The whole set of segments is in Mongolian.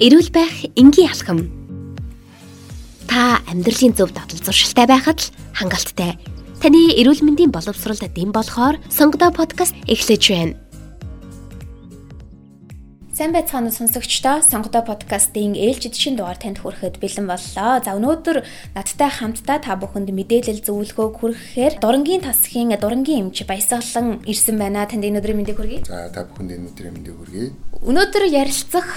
Эрүүл байх энгийн алхам. Та амьдралын зөв дадал зуршилтай байхад л хангалттай. Таны эрүүл мэндийн боловсролд дэм болохоор сонгодоо подкаст эхлэж байна. Сайн байцгаана уу сонсогчдоо. Сонгодоо подкастын ээлжид шин дугаар танд хүрэхэд бэлэн боллоо. За өнөөдөр надтай хамтдаа та бүхэнд мэдээлэл зөвлөгөө хүргэхээр дурангийн тасхийн дурангийн эмч баясгалан ирсэн байна. Танд энэ өдрийн мэндийг хүргэе. За та бүхэнд энэ өдрийн мэндийг хүргэе. Өнөөдөр ярилцах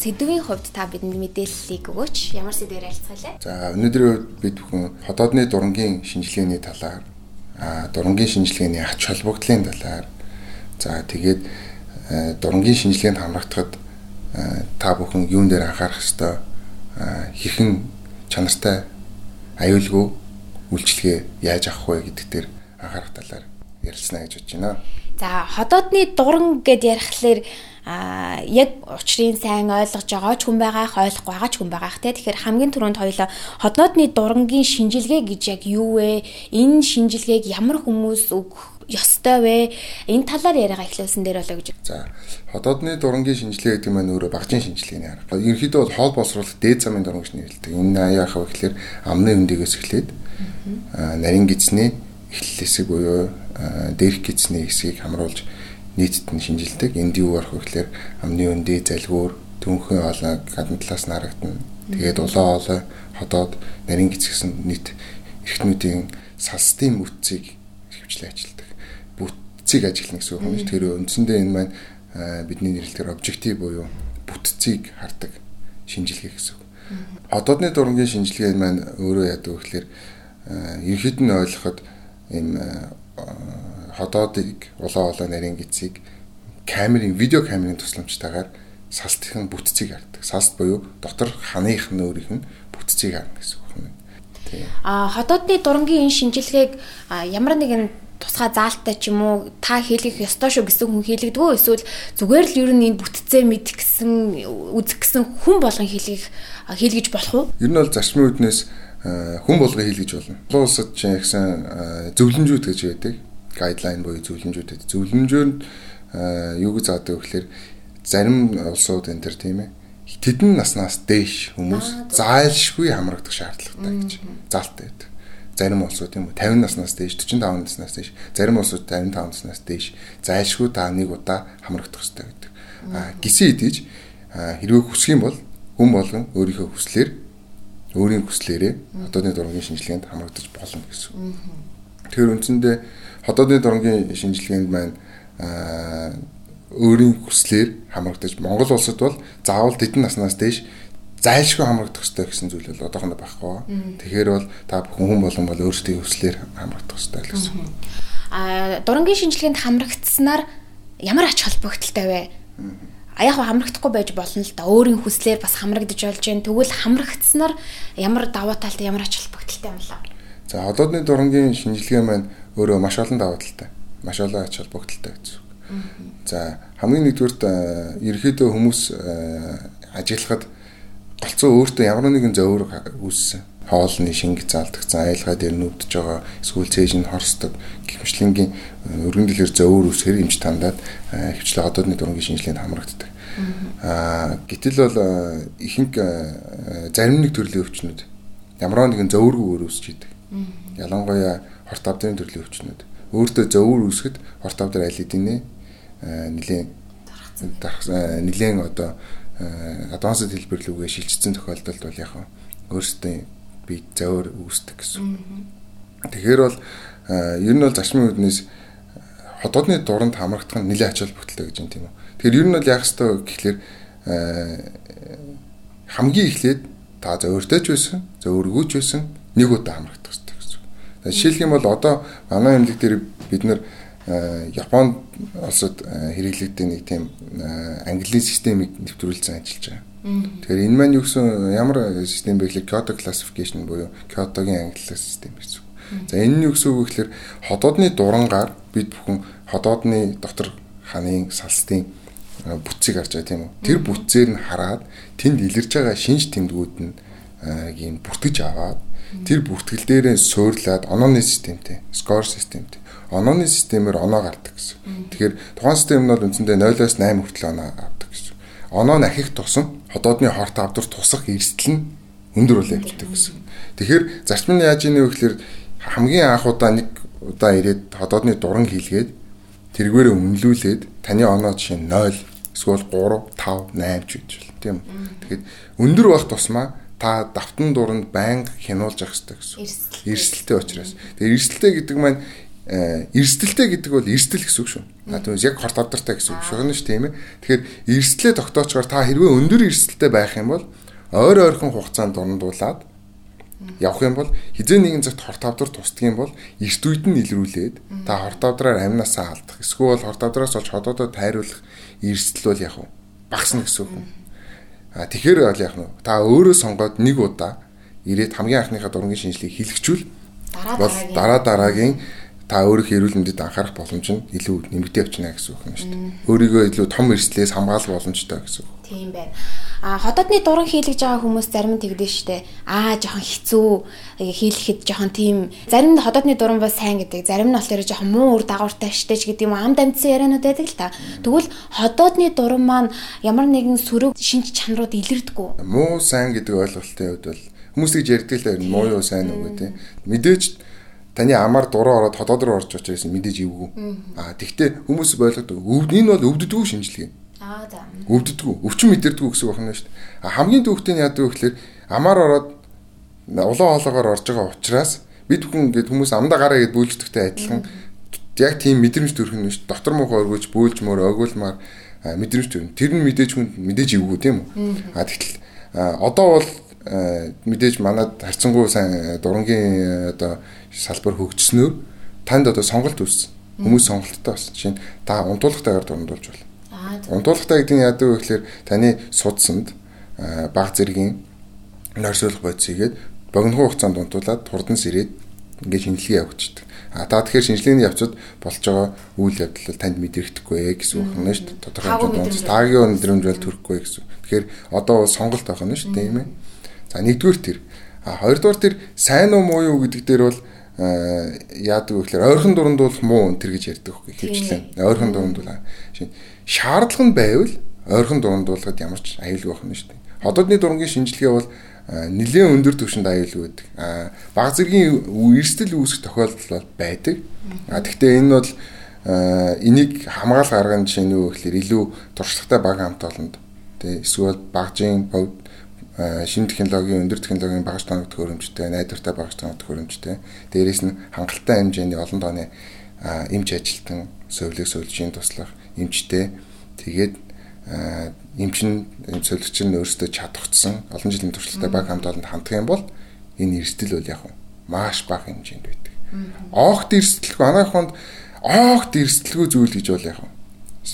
сэдвийн хувьд та бидэнд мэдээллийг өгөөч. Ямар сэдвээр ярилцах вэ? За өнөөдрийн бид бүхэн ходоодны дурангийн шинжилгээний талаар, дурангийн шинжилгээний ач холбогдлын талаар, за тэгээд дурангийн шинжилгээнд хамрагдахад та бүхэн юун дээр анхаарах ёстой, хэрхэн чанартай аюулгүй үйлчлэгээ яаж авах вэ гэдэг дээр анхаарах талаар ярилцсна гэж бодож байна. За ходоодны дуран гэд ярихлаэр а яг учрыг сайн ойлгож байгаа ч хүн байгаах ойлгохгүй байгаа ч хүн байгаах те тэгэхээр хамгийн түрүүнд хоёлоо ходноодны дурангийн шинжилгээ гэж яг юу вэ энэ шинжилгээг ямар хүмүүс өгөх ёстой вэ энэ талаар яриагаа эхлүүлсэн дээр болоо гэж. За ходоодны дурангийн шинжилгээ гэдэг нь өөрөө багжийн шинжилгээний арга. Ерөнхийдөө бол хоол боловсруулах дээд замын дуран гэж нэрлэдэг. Энэ яах вэ гэхээр амны өндөгөөс эхлээд нарийн гидсний эхлэлээсээ буюу дээрх гидсний хэсгийг хамруулж нийтэд нь шинжилдэг. Энд юу арах вэ гэхээр амны өндөө залгуур түнхэн олон гадна талаас нь харагдана. Тэгээд улаан олой ходоод нарийн гисгсэн нийт эрхтнүүдийн салстын бүтцийг хөвчлээ ажилдаг. Бүтцийг ажиглана гэсэн үг юм. Тэр үндсэндээ энэ маань бидний нэрлэлээр обжектив буюу бүтцийг хардаг шинжилгээ гэсэн үг. Ходоодны дурангийн шинжилгээ маань өөрөө яадаг вэ гэхээр ерхэд нь ойлгоход ийм ходоодыг улаан улаан нарийн гизийг камерын видео камерын тусламжтайгаар салтын бүтцийг хардаг. Салт буюу дотор ханых нөөрийнх нь бүтцийг харна гэсэн үг юм. А ходоодны дурангийн энэ шинжилгээг ямар нэгэн тусгай заалттай ч юм уу та хийлгэх ёстой шүү гэсэн хүн хийлгдэгөө эсвэл зүгээр л ер нь энэ бүтцээ мэд гэсэн үзэх гэсэн хүн болгон хийлгэх хийлгэж болох уу? Ер нь бол зарчмын үднээс хүн болгон хийлгэж болно. Улсын улсад чинь ихсэн зөвлөмжүүд гэж байдаг гайдлайн буюу зөвлөмжүүдэд зөвлөмжөөр юу гэж заадаг вэ гэхээр зарим улсууд энэ төр тийм ээ тэдэн наснаас дээш хүмүүс зайлшгүй хамрагдах шаардлагатай гэж заалттай байдаг. Зарим улсууд тийм үү 50 наснаас дээш 45 наснаас дээш зарим улсууд 55 наснаас дээш зайлшгүй та нэг удаа хамрагдах хэрэгтэй гэдэг. А гисэн идэж хэрвээ хүсэх юм бол хүн болгон өөрийнхөө хүслээр өөрийн хүслээрээ одооны дурангийн шинжилгээнд хамрагдаж болно гэсэн. Тэгэхээр үндсэндээ ходоодны дурангийн шинжилгээнд маань өөрийн хүслээр хамрагдаж Монгол улсад бол заавал тэдэн наснаас дээш зайлшгүй хамрагдах хэрэгтэй гэсэн зүйл бол одоохондоо байхгүй. Тэгэхээр бол та бүхэн хүн болгон бол өөрсдийн хүслээр хамрагдах хэрэгтэй л гэсэн. Аа дурангийн шинжилгээнд хамрагдсанаар ямар ач холбогдолтой вэ? А яг хамрагдахгүй байж болно л да. Өөрийн хүслээр бас хамрагдаж болж гэн. Тэгвэл хамрагдсанаар ямар давуу талтай ямар ач холбогдолтой юм бэ? За холоодны дурангийн шинжилгээ маань өөрөө маш олон давуу талтай. Маш олон ач холбогдолтой гэсэн үг. За хамгийн нэгдүгürt ерөөхдөө хүмүүс ажиглахад голцоо өөртөө ямар нэгэн зовөр үүссэн. Хоолны шинг заалдагсан айлгаа дээр нүвдэж байгаа эсвэл цээж нь хорсдог гихмшлингийн өргөндлөөр зовөр үсгэр эмч тандаад хөвчлээ одоодны дурангийн шинжилгээнд хамрагддаг. Аа гэтэл бол ихэнх зарим нэг төрлийн өвчнүүд ямар нэгэн зовөргүй өөрөөсч идэг Ялангуяа хорт авдрын төрлийн өвчнүүд өөртөө зовөр үүсгэд хорт авдар аль хэдийнэ нэлийн нэлийн одоо адвансд хэлбэрлүүгээ шилжсэн тохиолдолд бол яг өөрсдөө би зовөр үүсдэг гэсэн. Тэгэхээр бол ер нь бол зарчмын үднээс ходоодны дуранд хамрагдах нь нэлээд ач холбогдолтой гэж юм тийм үү. Тэгэхээр ер нь бол яах ёстой гэхлээр хамгийн эхлээд та зовөртэй ч байсан, зовөргүй ч байсан нэг удаа хамрагдах хэрэгтэй гэсэн. Жишээлх юм бол одоо манай эмнэлэг дээр бид нэр Японд улсад хэрэглэгдэх нэг тийм английн системийг нэвтрүүлсэн ажиллаж байгаа. Тэгэхээр энэ маань юу гэсэн ямар систем бэ гэхэл Kyoto classification буюу Kyoto-гийн англи систем гэсэн. За энэ нь юу гэсэн үг гэхээр ходоодны дурангаар бид бүхэн ходоодны дотор ханын салстын бүтцийг харж байгаа тийм үү. Тэр бүтцээр нь хараад тэнд илэрж байгаа шинж тэмдгүүд нь ийм бүртгэж аваад тэр бүртгэл дээрээ суурлаад онооны системтэй, скор системтэй. Онооны системээр оноо гардаг гэсэн. Тэгэхээр тухайн систем нь бол үндсэндээ 0-8 хүртэл оноо авдаг гэсэн. оноо нь ахих тусам ходоодны хорт авдар тусах эрсдэл нь өндөр үл явдаг гэсэн. Тэгэхээр зарчим нь яаж ийнэ вэ гэхээр хамгийн анх удаа нэг удаа ирээд ходоодны дуран хийлгээд тэргээрээ үнэлүүлээд таны оноо жишээ нь 0 эсвэл 3 5 8 ч гэж байна тийм. Тэгэхээр өндөр байх тусмаа та давтан дуранд байнга хянуулж явах хэрэгтэй гэсэн. Эрсдэлтэй учраас. Тэгэхээр эрсдэлтэй гэдэг маань э, эрсдэлтэй гэдэг бол эрсдэл гэсэн үг шүү. А тэгвэл яг хорт авдартай гэсэн үг шүү шүү тийм ээ. Тэгэхээр эрсдлээ тогтоочгоор та хэрвээ өндөр эрсдэлтэй байх юм бол ойр ойрхон хугацаанд дурандуулаад явах юм бол хизээ нэгэн цагт хорт авдар тусдаг юм бол эрт үед нь илрүүлээд та хорт авдраар амнасаа алдах эсвэл хорт авдраас олж ходоодоо тайруулах эрсдэл бол яг багасна гэсэн үг. А тэгэхээр бол яг нь та өөрөө сонгоод нэг удаа ирээд хамгийн анхныхаа дурангийн шинжилгээг хийлгчүүл бол дараа дараагийн та өөрийнхөө эрүүл мэндэд анхаарах боломж нь илүү нэмэгдээ явчихна гэсэн үг юм шүү дээ. Өөрийгөө илүү том эрсдлээс хамгаалах боломжтой гэсэн үг. Тийм байна. А ходоодны дуран хийлгэж байгаа хүмүүс зарим нь тэгдэж штэ. Аа жоохон хэцүү хийлгэхэд жоохон тийм зарим нь ходоодны дуран бас сайн гэдэг. Зарим нь болохоор жоохон муу үр дагавартай штэ ч гэдэг юм амд амьдсан яриануд байдаг л та. Тэгвэл ходоодны дуран маань ямар нэгэн сөрөг шинж чанарууд илэрдэггүй. Муу сайн гэдэг ойлголтын хувьд бол хүмүүс тэгж ярьдаг л байна. Муу юу сайн уу гэдэг. Мэдээж таны амар дуруу ороод ходоод руу орж очиж мэдээж ивгүй. Аа тэгтээ хүмүүс ойлгодог. Энэ бол өвддгүү шинжилгээ. Аа за. Өвддгүү, өвчин мэдэрдгүү гэсэн байна шүү дээ. Хамгийн төвхтэй нь яадаг вэ гэхээр амар ороод улаан хоолоогоор орж байгаа учраас бид бүхэн ингээд хүмүүс амдаа гараа гэд бөөлждөгтэй адилхан яг тийм мэдрэмж төрөх нь шүү. Дотор муухай өргөж бөөлж мөр өгүүлмаар мэдрэмж төрнө. Тэр нь мэдээж хүн мэдээж ивгүй тийм үү? А тэгтэл одоо бол мэдээж манад харцангуй сайн дурангийн одоо салбар хөгжснөөр танд одоо сонголт үүссэн. Хүмүүс сонголттой болсон. Жишээ нь та унтуулгатайгаар дундуулж байна Унтуулгатай гэдэг нь яадаг вэ гэхээр таны судсанд баг зэргийн нойрсуулах бодисгээд богино хугацаанд унтуулад хурдан сэрээд ингээд шинжилгээ явуулчихдаг. А та тэгэхээр шинжилгээний явцад болж байгаа үйл явдал танд мэдрэхдэггүй гэсэн үг байна шүү дээ. Тодорхой хэмжээнд унц таагийн өндрөмж бол төрөхгүй гэсэн. Тэгэхээр одоо бол сонголт байх нь шүү дээ тийм ээ. За нэгдүгээр тэр. А хоёрдугаар тэр сайн уу муу юу гэдэг дээр бол яадаг вэ гэхээр ойрхон дурандуулах муу өнтер гэж ярьдаг хөөе хөвчлэн. Ойрхон дурандуул. Шинэ шаардлага нь байвал ойрхон дурандуулахад ямар ч аюулгүй байх нь шүү дээ. Ходоодны дурангийн шинжилгээ бол нэлээд өндөр түвшинд аюулгүй байдаг. Баг зэргийн эрсдэл үүсэх тохиолдол бол байдаг. Тэгвэл энэ бол энийг хамгаалах арга нь жишээ нь юу гэхээр илүү туршлагатай баг хамт олонд тий эсвэл багжийн хувьд шинэ технологийн өндөр технологийн багаж тооног төхөөрөмжтэй найдвартай багаж тооног төхөөрөмжтэй дээрээс нь хангалттай хэмжээний олон тооны эмч ажилтан совлыг суулжийн туслах эмчтэй. Тэгээд эмчин эмчилэгч нь өөрөөсөө чадварцсан олон жилийн туршлагатай баг хамт олонд хандах юм бол энэ эрсдэл бол яг маш бага хэмжээнд байдаг. Оогт эрсдэлгүй анаахынд оогт эрсдэлгүй зүйл гэж бол яг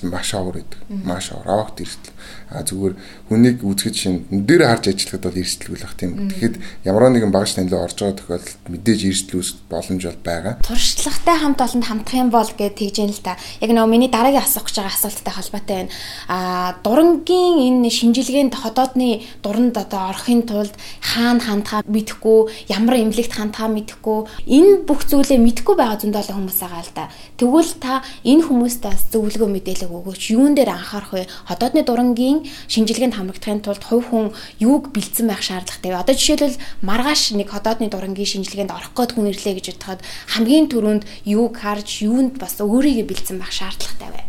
маш авар байдаг. Маш авар оогт эрсдэл а зүгээр хүнийг үзэхэд шин дээр харж ажиллахад бол эрсдэлгүй л бах тийм. Тэгэхэд ямар нэгэн багш танилаа орж байгаа тохиолдолд мэдээж эрсдэл үүсэх боломж бол байгаа. Туршлагатай хамт олонд хамтах юм бол гэж тэгж юм л та. Яг нөгөө миний дараагийн асуух гэж байгаа асуулттай холбоотой байна. А дурангийн энэ шинжилгээнд ходоодны дуранд одоо орохын тулд хаана хандхаа мэдэхгүй, ямар эмнэлэгт хандхаа мэдэхгүй, энэ бүх зүйлээ мэдэхгүй байгаа зөндөө хүмүүс байгаа л да. Тэгвэл та энэ хүмүүстээс зөвлөгөө мэдээлэл өгөөч. Юун дээр анхаарах вэ? Ходоодны дурангийн шинжилгээнд хамрагдахын тулд хувь хүн юуг бэлдсэн байх шаардлагатай вэ? Одоо жишээлбэл маргааш нэг ходоодны дурангийн шинжилгээнд орох гээд хүн ирлээ гэж бодоход хамгийн түрүүнд юуг харж юунд бас өөрийгөө бэлдсэн байх шаардлагатай вэ?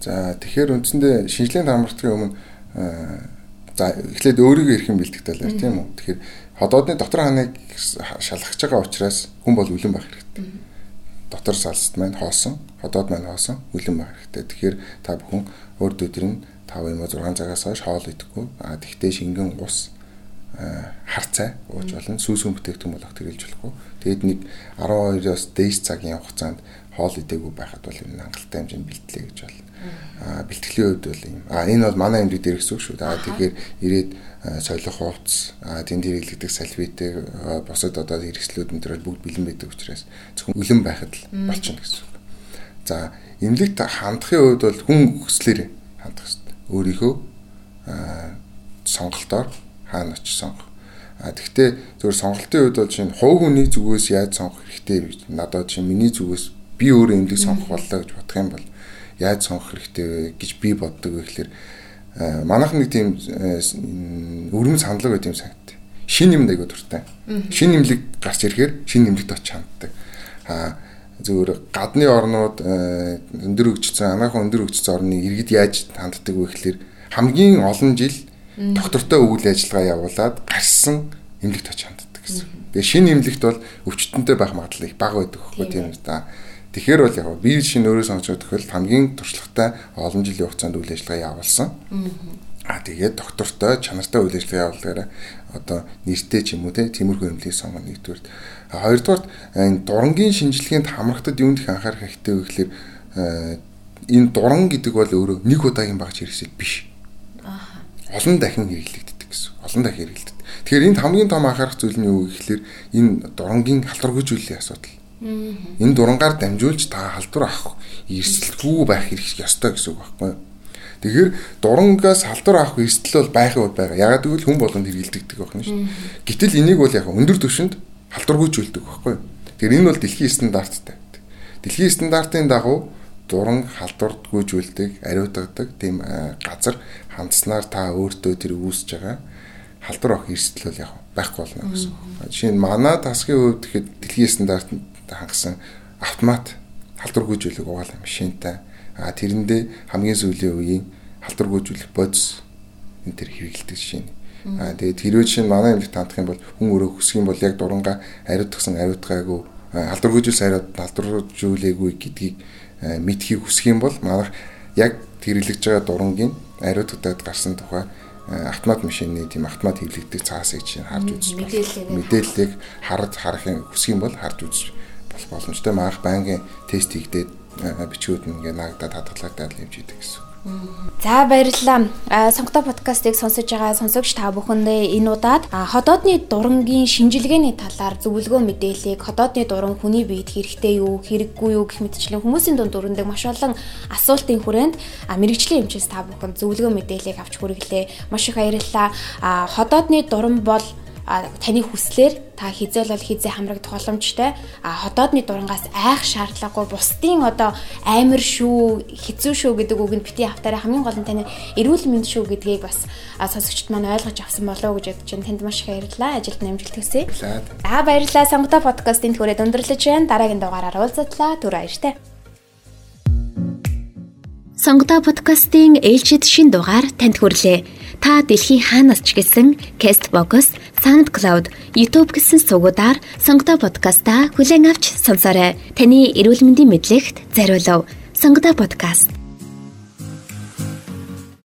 За тэгэхээр үндсэндээ шинжилгээнд хамрагдахын өмнө за эхлээд өөрийгөө эрхэн бэлтгэдэг талаар тийм үү? Тэгэхээр ходоодны дотор ханыг шалгаж байгаа учраас хүн бол үлэн байх хэрэгтэй. Дотор салст маань хоосон, ходоод маань хоосон, үлэн байх хэрэгтэй. Тэгэхээр та бүхэн өөр өдөр нь 5 юм уу 6 цагаас хойш хоол идэхгүй. А тэгтээ шингэн ус харцай ууж болно. Сүүсүүн бүтээгдэхүүн болох тэрэлж болохгүй. Тэгэд нэг 12-оос дээш цагийн хугацаанд хоол идээгүй байхад бол энэ хангалттай хэмжээнд бэлтлээ гэж болно. А бэлтгэлийн хувьд бол юм. А энэ бол манай эмнэлэг дээр гэсэн үг шүү. А тэгэхээр ирээд солих хувцс, а тэнд хэрэглэгдэх салфетэг, босод одоо хэрэгслүүд энэ бүгд бэлэн байдаг учраас зөвхөн үлэн байхад л болчихно гэсэн. За эмнэлэгт хандахын хувьд бол хүн хүслээр хандах хэрэгтэй өөрийнхөө сонголтоор хаана очиж сонгох. А тэгвэл зөвхөн сонголтын үед бол чинь хувь хүний зүгээс яаж сонгох хэрэгтэй вэ? Надад чинь миний зүгээс би өөрөө эмнэлэг сонгох боллоо гэж бодох юм бол яаж сонгох хэрэгтэй вэ гэж би боддог вэ гэхээр манайх нэг тийм өрөм сандлага байт юм санагдав. Шин юм дэйгөө дуртай. Шин нэмлэг гарч ирэхээр шин нэмлэгт очиж ханддаг. Аа зөвөр гадны орнууд өндөр хөгжсөн анагахан өндөр хөгжсөн орны иргэд яаж ханддаг вэ гэхэлэр хамгийн олон жил доктортой үйл ажиллагаа явуулаад гарсан эмнэлэгт очиж ханддаг гэсэн. Тэгээ шинэ эмнэлэгт бол өвчтөнтэй байх магадлал их бага байдаг хөөе тийм үү та. Тэгэхээр бол яг би шинэ өөрөө сонгож тохиол хамгийн туршлагатай олон жилийн хугацаанд үйл ажиллагаа явуулсан. Аа тэгээд доктортой чанартай үйл ажиллагаа явуулгаараа одоо нэртэй ч юм уу тиймэрхүү эмнэлгийг сонгоно нэгдүгээр. Хоёрдугаар энэ дурангийн шинжилгээнд хамрахтад юунд их анхаарах хэрэгтэй вэ гэхээр энэ дуран гэдэг бол өөрөө нэг удаагийн багж хэрэгсэл биш. Аа. Олон дахин хэрэглэгддэг гэсэн. Олон дахин хэрэглэгддэг. Тэгэхээр энд хамгийн том анхаарах зүйл нь юу гэхээр энэ дурангийн халдваргүйжүүллийн асуудал. Энэ дурангаар дамжуулж та халдвар авах эрсдэлгүй байх хэрэг ёстой гэсэн үг байхгүй юу? Тэгэхээр дурангаас халдвар авах эрсдэл бол байхын үед байгаа. Ягаад гэвэл хүн болгонд хэрэгэлдэгдэг байна шүү дээ. Гэтэл энийг бол яг өндөр түвшинд халдваргүйжүүлдэг байхгүй юу? Тэгэхээр энэ бол дэлхийн стандарттай. Дэлхийн стандартын дагуу дуран халдвардгүйжүүлдэг, ариутгадаг тийм газар хандснаар та өөртөө тэр үүсэж байгаа халдвар авах эрсдэл бол яг байхгүй болно гэсэн. Жишээ нь манай тасгийн хувьд гэхэд дэлхийн стандартанд хангасан автомат халдвар гүйжүүлэх угаалаа машинтай. А тэрэндээ хамгийн сүүлийн үеийн халдвар гүйжүүлэх бодис энэ төр хэрэгэлдэг нь. А тэгээд хэрвээ жишээ нь манай эмнэлэгт хандах юм бол хүн өөрөө хүсэх юм бол яг дуранга ариутгсан ариутгаагүй халдвар гүйжүүлсэн ариут халдвар гүйжүүлээгүй гэдгийг мэдхийг хүсэх юм бол манайх яг хэрэглэж байгаа дурангийн ариутгадад гарсан тухай автомат машины тийм автомат хэвлэгдэх цаасыг чинь харж үзэж мэдээллийг мэдээллийг харж харахын хүсэх юм бол харж үзэж болох боломжтой. Маах байнгын тест хийгдээд бичгүүд нь ингээ нагдаад хадгалагтаад хэмж идэг гэсэн. За баярлалаа. Сонготой подкастыг сонсож байгаа сонсогч та бүхэндээ энэ удаад ходоодны дурангийн шинжилгээний талаар зөвлөгөө мэдээллийг ходоодны дуран хүний биед хэрэгтэй юу, хэрэггүй юу гэх мэтчлэн хүмүүсийн дунд өрнөдөг маш олон асуултын хүрээнд мэрэгжлийн эмчээс та бүхэнд зөвлөгөө мэдээллийг авч хүргэлээ. Маш их баярлалаа. Ходоодны дуран бол таны хүслээр та хизээл бол хизээ хамрагдах боломжтой. А ходоодны дурангаас айх шаардлагагүй бусдын одоо амар шүү, хэцүү шүү гэдэг үгэнд бити автаараа хамгийн гол нь таны эрүүл мэнд шүү гэдгийг бас сонсогчд маань ойлгож авсан болоо гэж бодож байна. Танд маш их баярлалаа. Ажилд амжилт хүсье. Аа баярлалаа. Сонготой подкастын түрээд өндөрлөж байна. Дараагийн дугаараар уулзтлаа. Түр баяртай. Сонготой подкастын ээлжид шин дугаар танд хүрлээ. Та дэлхийн хаанаас ч гэсэн Castbox, SoundCloud, YouTube гэсэн сувгуудаар сонгодог подкаста хүлээн авч сонсоорой. Таны эрүүл мэндийн мэдлэгт зориулав. Сонгодог подкаст